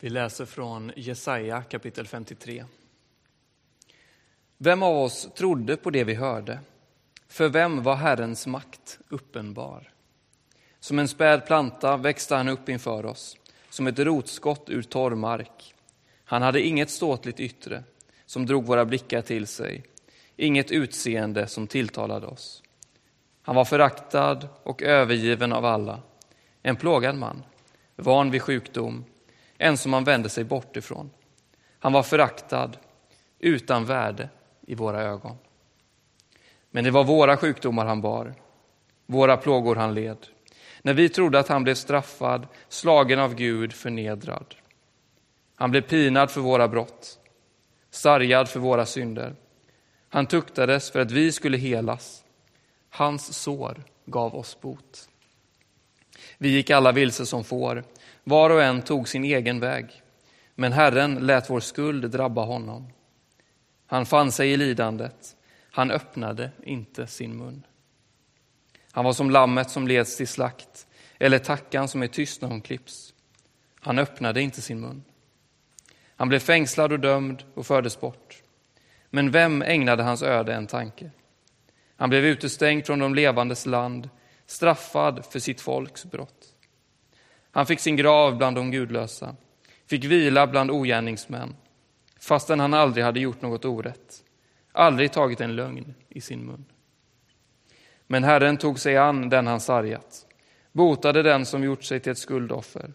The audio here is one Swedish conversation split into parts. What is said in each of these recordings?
Vi läser från Jesaja kapitel 53. Vem av oss trodde på det vi hörde? För vem var Herrens makt uppenbar? Som en späd planta växte han upp inför oss, som ett rotskott ur torr mark. Han hade inget ståtligt yttre som drog våra blickar till sig, inget utseende som tilltalade oss. Han var föraktad och övergiven av alla, en plågad man, van vid sjukdom, en som man vände sig bort ifrån. Han var föraktad, utan värde i våra ögon. Men det var våra sjukdomar han bar, våra plågor han led. När vi trodde att han blev straffad, slagen av Gud, förnedrad. Han blev pinad för våra brott, sargad för våra synder. Han tuktades för att vi skulle helas. Hans sår gav oss bot. Vi gick alla vilse som får, var och en tog sin egen väg. Men Herren lät vår skuld drabba honom. Han fann sig i lidandet, han öppnade inte sin mun. Han var som lammet som leds till slakt, eller tackan som är tyst när hon klipps. Han öppnade inte sin mun. Han blev fängslad och dömd och fördes bort. Men vem ägnade hans öde en tanke? Han blev utestängd från de levandes land, straffad för sitt folks brott. Han fick sin grav bland de gudlösa, fick vila bland ogärningsmän, fastän han aldrig hade gjort något orätt, aldrig tagit en lögn i sin mun. Men Herren tog sig an den han sargat, botade den som gjort sig till ett skuldoffer.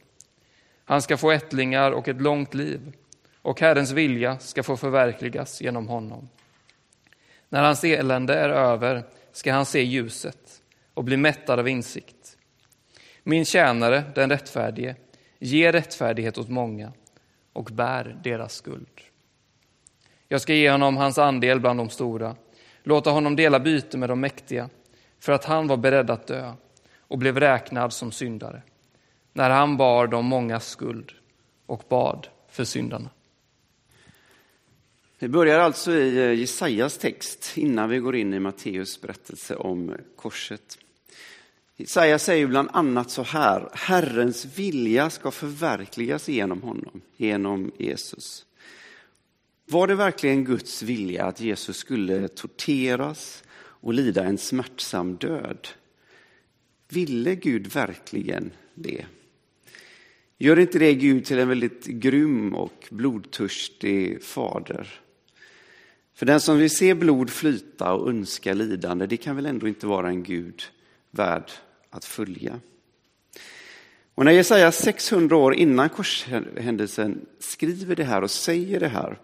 Han ska få ättlingar och ett långt liv, och Herrens vilja ska få förverkligas genom honom. När hans elände är över ska han se ljuset och bli mättad av insikt. Min tjänare, den rättfärdige, ger rättfärdighet åt många och bär deras skuld. Jag ska ge honom hans andel bland de stora, låta honom dela byte med de mäktiga, för att han var beredd att dö och blev räknad som syndare, när han bar de många skuld och bad för syndarna. Vi börjar alltså i eh, Jesajas text innan vi går in i Matteus berättelse om korset. Jesaja säger bland annat så här, Herrens vilja ska förverkligas genom honom, genom Jesus. Var det verkligen Guds vilja att Jesus skulle torteras och lida en smärtsam död? Ville Gud verkligen det? Gör inte det Gud till en väldigt grym och blodtörstig fader? För den som vill se blod flyta och önska lidande, det kan väl ändå inte vara en Gud värd att följa. Och när Jesaja 600 år innan korshändelsen skriver det här och säger det här,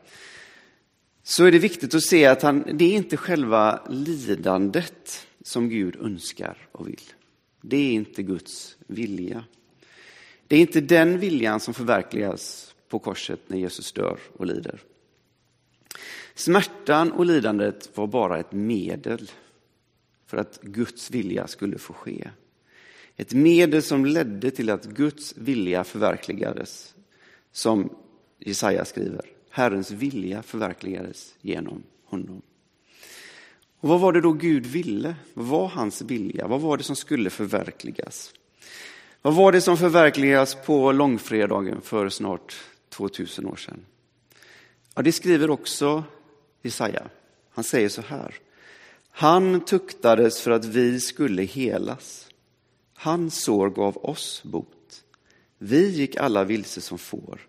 så är det viktigt att se att han, det är inte själva lidandet som Gud önskar och vill. Det är inte Guds vilja. Det är inte den viljan som förverkligas på korset när Jesus dör och lider. Smärtan och lidandet var bara ett medel för att Guds vilja skulle få ske. Ett medel som ledde till att Guds vilja förverkligades, som Jesaja skriver. Herrens vilja förverkligades genom honom. Och vad var det då Gud ville? Vad var hans vilja? Vad var det som skulle förverkligas? Vad var det som förverkligades på långfredagen för snart 2000 år sedan? Ja, det skriver också Jesaja. Han säger så här. Han tuktades för att vi skulle helas. Hans sår gav oss bot. Vi gick alla vilse som får.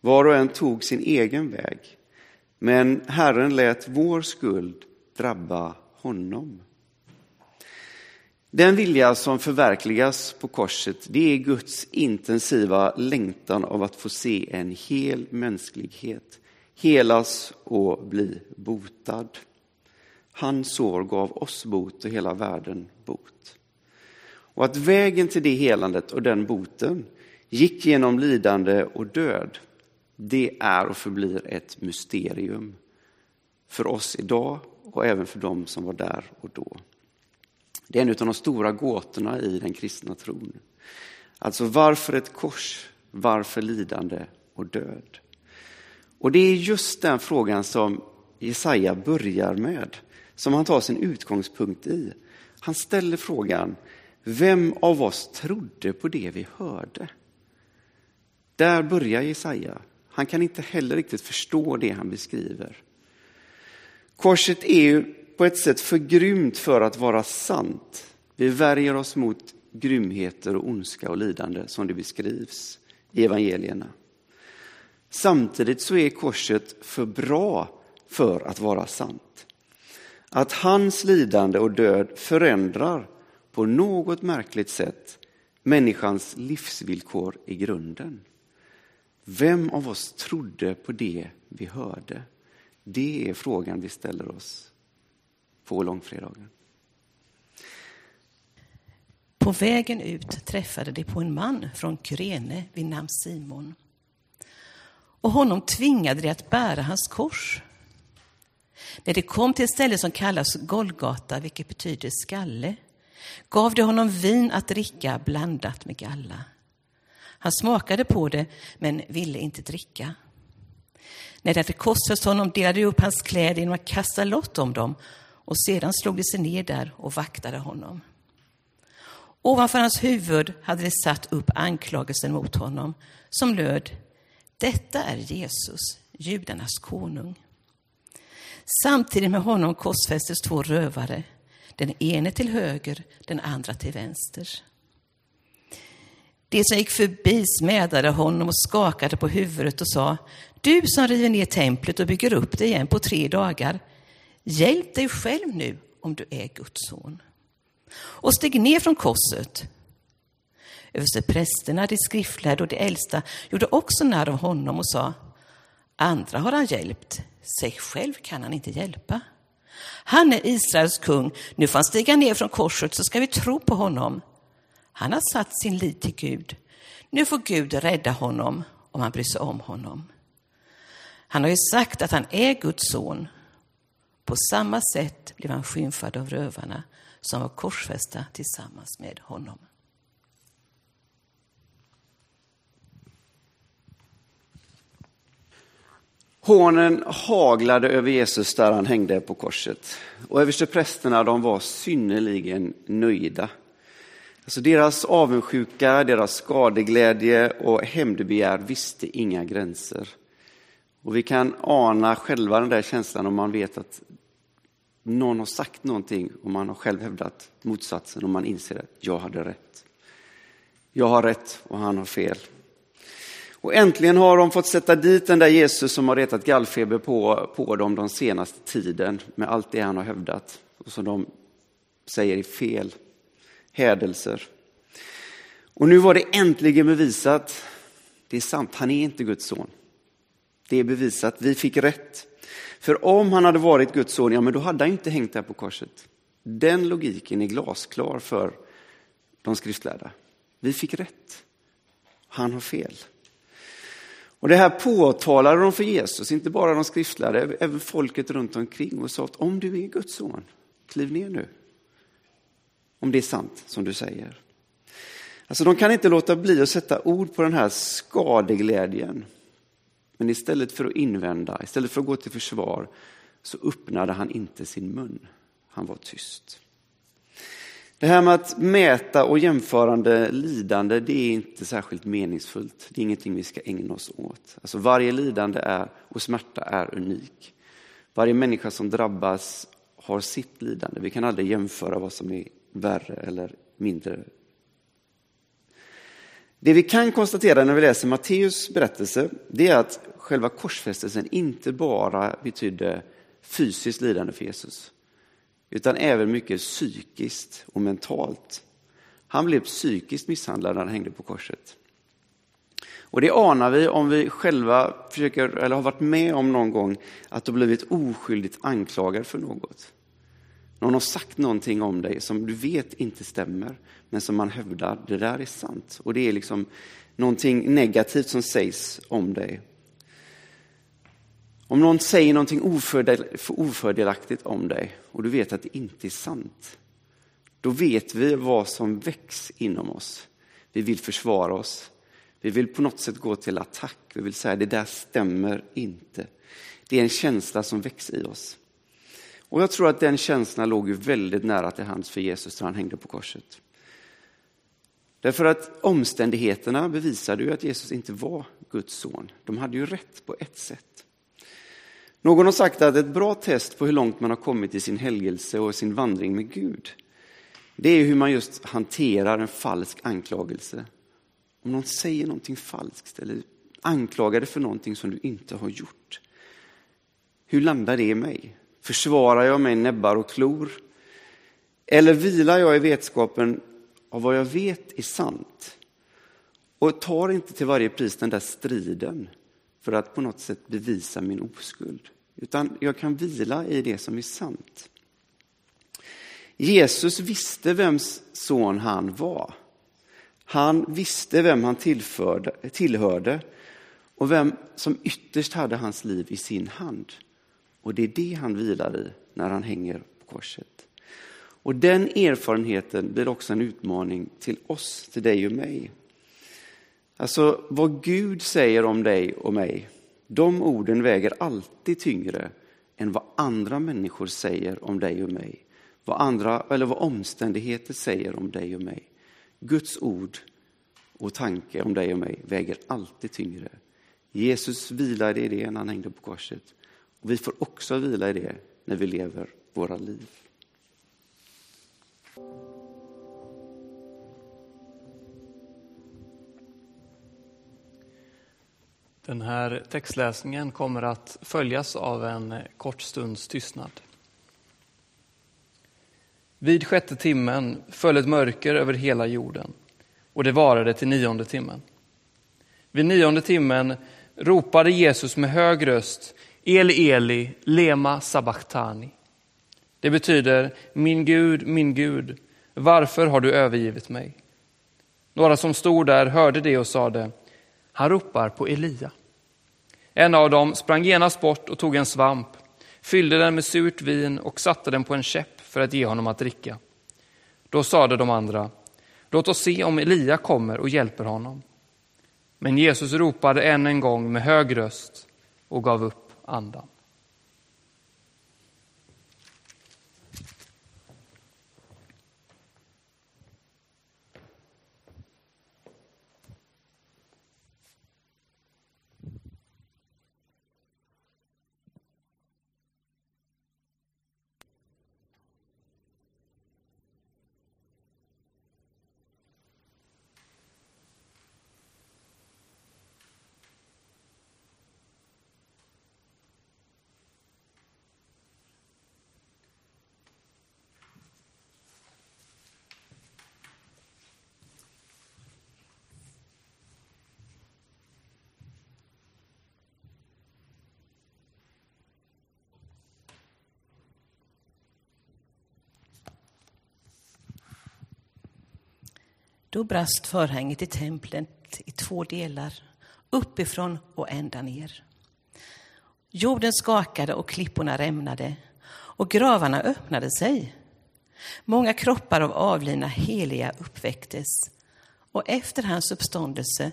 Var och en tog sin egen väg. Men Herren lät vår skuld drabba honom. Den vilja som förverkligas på korset, det är Guds intensiva längtan av att få se en hel mänsklighet helas och bli botad. Hans sår gav oss bot och hela världen bot. Och att vägen till det helandet och den boten gick genom lidande och död, det är och förblir ett mysterium för oss idag och även för dem som var där och då. Det är en av de stora gåtorna i den kristna tron. Alltså varför ett kors, varför lidande och död? Och det är just den frågan som Jesaja börjar med, som han tar sin utgångspunkt i. Han ställer frågan, vem av oss trodde på det vi hörde? Där börjar Jesaja. Han kan inte heller riktigt förstå det han beskriver. Korset är ju på ett sätt för grymt för att vara sant. Vi värjer oss mot grymheter och ondska och lidande som det beskrivs i evangelierna. Samtidigt så är korset för bra för att vara sant. Att hans lidande och död förändrar på något märkligt sätt människans livsvillkor i grunden. Vem av oss trodde på det vi hörde? Det är frågan vi ställer oss på långfredagen. På vägen ut träffade de på en man från Kyrene vid namn Simon. Och honom tvingade de att bära hans kors. När de kom till ett ställe som kallas Golgata, vilket betyder skalle, gav de honom vin att dricka blandat med galla. Han smakade på det, men ville inte dricka. När det hade korsfäst honom delade de upp hans kläder genom att kasta lott om dem och sedan slog de sig ner där och vaktade honom. Ovanför hans huvud hade de satt upp anklagelsen mot honom som löd Detta är Jesus, judarnas konung. Samtidigt med honom korsfästes två rövare, den ene till höger, den andra till vänster. De som gick förbi smädade honom och skakade på huvudet och sa, du som river ner templet och bygger upp det igen på tre dagar, hjälp dig själv nu om du är Guds son. Och steg ner från korset. Översteprästerna, de skriftlärde och de äldsta gjorde också narr av honom och sa, andra har han hjälpt, sig själv kan han inte hjälpa. Han är Israels kung, nu får han stiga ner från korset så ska vi tro på honom. Han har satt sin lit till Gud. Nu får Gud rädda honom om han bryr sig om honom. Han har ju sagt att han är Guds son. På samma sätt blev han skymfad av rövarna som var korsfästa tillsammans med honom. Hånen haglade över Jesus där han hängde på korset. Och översteprästerna de var synnerligen nöjda. Alltså deras avundsjuka, deras skadeglädje och hämndbegär visste inga gränser. Och vi kan ana själva den där känslan om man vet att någon har sagt någonting och man har själv hävdat motsatsen och man inser att jag hade rätt. Jag har rätt och han har fel. Och äntligen har de fått sätta dit den där Jesus som har retat gallfeber på, på dem den senaste tiden med allt det han har hävdat och som de säger är fel hädelser. Och nu var det äntligen bevisat. Det är sant, han är inte Guds son. Det är bevisat, vi fick rätt. För om han hade varit Guds son, ja men då hade han inte hängt där på korset. Den logiken är glasklar för de skriftlärda. Vi fick rätt. Han har fel. Och det här påtalade de för Jesus, inte bara de skriftlärda, även folket runt omkring och sa att om du är Guds son, kliv ner nu. Om det är sant som du säger. Alltså de kan inte låta bli att sätta ord på den här skadeglädjen. Men istället för att invända, istället för att gå till försvar, så öppnade han inte sin mun. Han var tyst. Det här med att mäta och jämförande lidande, det är inte särskilt meningsfullt. Det är ingenting vi ska ägna oss åt. Alltså varje lidande är, och smärta är unik. Varje människa som drabbas har sitt lidande. Vi kan aldrig jämföra vad som är värre eller mindre. Det vi kan konstatera när vi läser Matteus berättelse, det är att själva korsfästelsen inte bara betydde fysiskt lidande för Jesus utan även mycket psykiskt och mentalt. Han blev psykiskt misshandlad när han hängde på korset. Och det anar vi om vi själva försöker, eller har varit med om någon gång att du blivit oskyldigt anklagad för något. Någon har sagt någonting om dig som du vet inte stämmer, men som man hävdar, det där är sant. Och det är liksom någonting negativt som sägs om dig. Om någon säger någonting ofördel, ofördelaktigt om dig och du vet att det inte är sant, då vet vi vad som väcks inom oss. Vi vill försvara oss. Vi vill på något sätt gå till attack. Vi vill säga det där stämmer inte. Det är en känsla som väcks i oss. Och jag tror att den känslan låg ju väldigt nära till hands för Jesus när han hängde på korset. Därför att omständigheterna bevisade ju att Jesus inte var Guds son. De hade ju rätt på ett sätt. Någon har sagt att ett bra test på hur långt man har kommit i sin helgelse och sin vandring med Gud, det är hur man just hanterar en falsk anklagelse. Om någon säger någonting falskt eller anklagar dig för någonting som du inte har gjort. Hur landar det i mig? Försvarar jag mig näbbar och klor? Eller vilar jag i vetskapen av vad jag vet är sant? Och tar inte till varje pris den där striden för att på något sätt bevisa min oskuld. Utan jag kan vila i det som är sant. Jesus visste vems son han var. Han visste vem han tillförde, tillhörde och vem som ytterst hade hans liv i sin hand. Och det är det han vilar i när han hänger på korset. Och den erfarenheten blir också en utmaning till oss, till dig och mig. Alltså vad Gud säger om dig och mig, de orden väger alltid tyngre än vad andra människor säger om dig och mig. Vad, andra, eller vad omständigheter säger om dig och mig. Guds ord och tanke om dig och mig väger alltid tyngre. Jesus vilade i det när han hängde på korset. Och vi får också vila i det när vi lever våra liv. Den här textläsningen kommer att följas av en kort stunds tystnad. Vid sjätte timmen föll ett mörker över hela jorden och det varade till nionde timmen. Vid nionde timmen ropade Jesus med hög röst Eli Eli, lema sabachthani. Det betyder min Gud, min Gud, varför har du övergivit mig? Några som stod där hörde det och sade, han ropar på Elia. En av dem sprang genast bort och tog en svamp, fyllde den med surt vin och satte den på en käpp för att ge honom att dricka. Då sade de andra, låt oss se om Elia kommer och hjälper honom. Men Jesus ropade än en gång med hög röst och gav upp andan. Då brast förhänget i templet i två delar, uppifrån och ända ner. Jorden skakade och klipporna rämnade och gravarna öppnade sig. Många kroppar av avlidna heliga uppväcktes och efter hans uppståndelse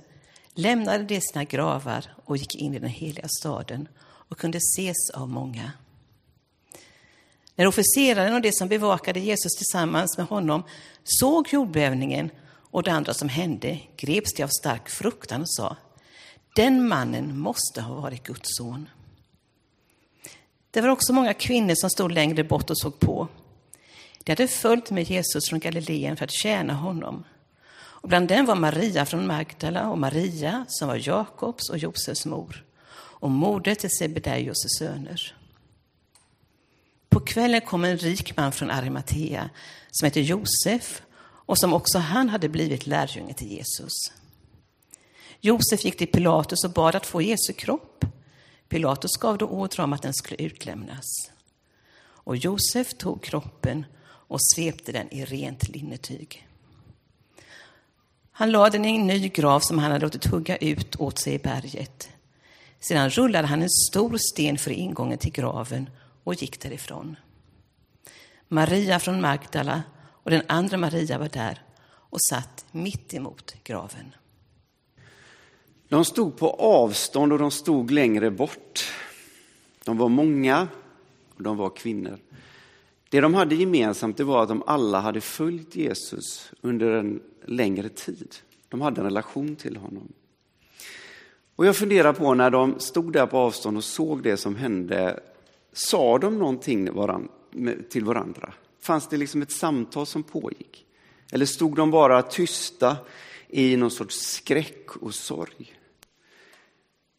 lämnade de sina gravar och gick in i den heliga staden och kunde ses av många. När officeraren och de som bevakade Jesus tillsammans med honom såg jordbävningen och det andra som hände greps de av stark fruktan och sa, den mannen måste ha varit Guds son. Det var också många kvinnor som stod längre bort och såg på. De hade följt med Jesus från Galileen för att tjäna honom. Och bland dem var Maria från Magdala och Maria som var Jakobs och Josefs mor och moder till Sebedaios söner. På kvällen kom en rik man från Arimatea som hette Josef och som också han hade blivit lärjunge till Jesus. Josef gick till Pilatus och bad att få Jesu kropp. Pilatus gav då order om att den skulle utlämnas. Och Josef tog kroppen och svepte den i rent linnetyg. Han lade den i en ny grav som han hade låtit hugga ut åt sig i berget. Sedan rullade han en stor sten för ingången till graven och gick därifrån. Maria från Magdala och den andra Maria var där och satt mitt emot graven. De stod på avstånd och de stod längre bort. De var många och de var kvinnor. Det de hade gemensamt det var att de alla hade följt Jesus under en längre tid. De hade en relation till honom. Och jag funderar på när de stod där på avstånd och såg det som hände, sa de någonting till varandra? Fanns det liksom ett samtal som pågick? Eller stod de bara tysta i någon sorts skräck och sorg?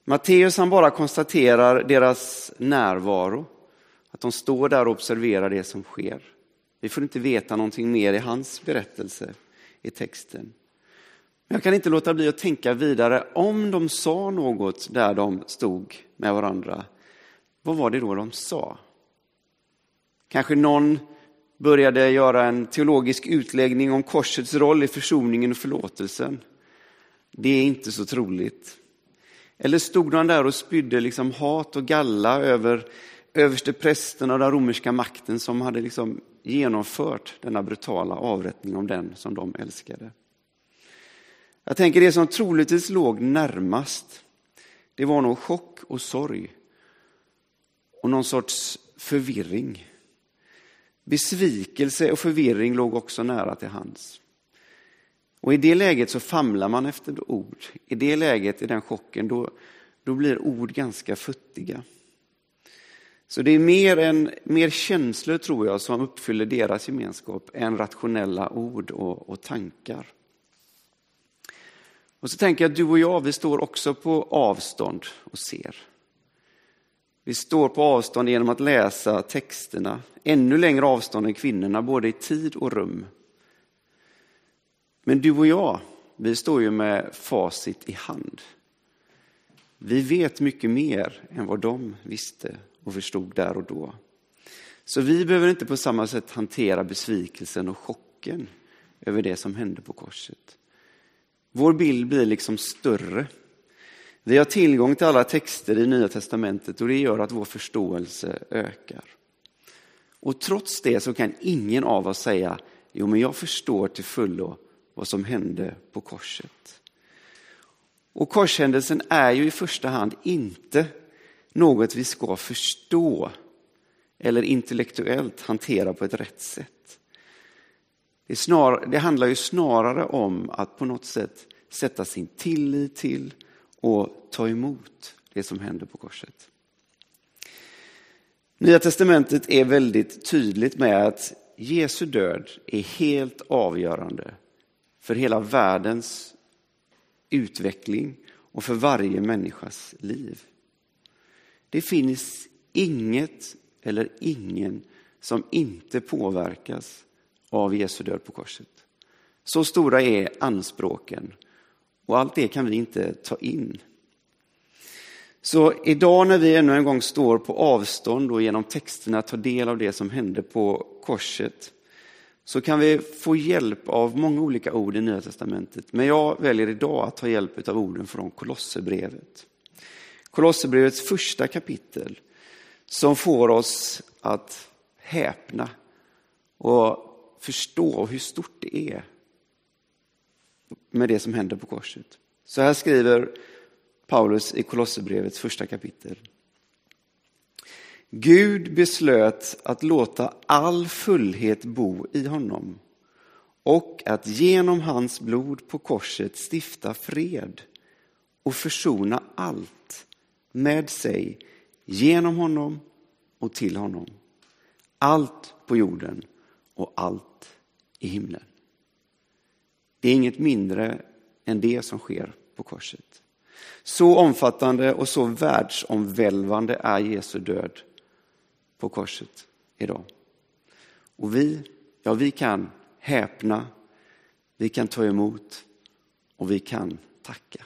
Matteus han bara konstaterar deras närvaro, att de står där och observerar det som sker. Vi får inte veta någonting mer i hans berättelse i texten. Men jag kan inte låta bli att tänka vidare, om de sa något där de stod med varandra, vad var det då de sa? Kanske någon började göra en teologisk utläggning om korsets roll i försoningen och förlåtelsen. Det är inte så troligt. Eller stod han där och spydde liksom hat och galla över överste prästen och den romerska makten som hade liksom genomfört denna brutala avrättning om den som de älskade. Jag tänker det som troligtvis låg närmast, det var nog chock och sorg och någon sorts förvirring. Besvikelse och förvirring låg också nära till hands. Och i det läget så famlar man efter ord. I det läget, i den chocken, då, då blir ord ganska futtiga. Så det är mer, en, mer känslor, tror jag, som uppfyller deras gemenskap än rationella ord och, och tankar. Och så tänker jag att du och jag, vi står också på avstånd och ser. Vi står på avstånd genom att läsa texterna, ännu längre avstånd än kvinnorna, både i tid och rum. Men du och jag, vi står ju med facit i hand. Vi vet mycket mer än vad de visste och förstod där och då. Så vi behöver inte på samma sätt hantera besvikelsen och chocken över det som hände på korset. Vår bild blir liksom större. Vi har tillgång till alla texter i Nya Testamentet och det gör att vår förståelse ökar. Och trots det så kan ingen av oss säga, jo men jag förstår till fullo vad som hände på korset. Och korshändelsen är ju i första hand inte något vi ska förstå eller intellektuellt hantera på ett rätt sätt. Det, snar, det handlar ju snarare om att på något sätt sätta sin tillit till och ta emot det som händer på korset. Nya testamentet är väldigt tydligt med att Jesu död är helt avgörande för hela världens utveckling och för varje människas liv. Det finns inget eller ingen som inte påverkas av Jesu död på korset. Så stora är anspråken och allt det kan vi inte ta in. Så idag när vi ännu en gång står på avstånd och genom texterna tar del av det som hände på korset så kan vi få hjälp av många olika ord i Nya Testamentet. Men jag väljer idag att ta hjälp av orden från Kolosserbrevet. Kolosserbrevets första kapitel som får oss att häpna och förstå hur stort det är med det som händer på korset. Så här skriver Paulus i Kolosserbrevets första kapitel. Gud beslöt att låta all fullhet bo i honom och att genom hans blod på korset stifta fred och försona allt med sig genom honom och till honom. Allt på jorden och allt i himlen. Det är inget mindre än det som sker på korset. Så omfattande och så världsomvälvande är Jesu död på korset idag. Och vi, ja vi kan häpna, vi kan ta emot och vi kan tacka.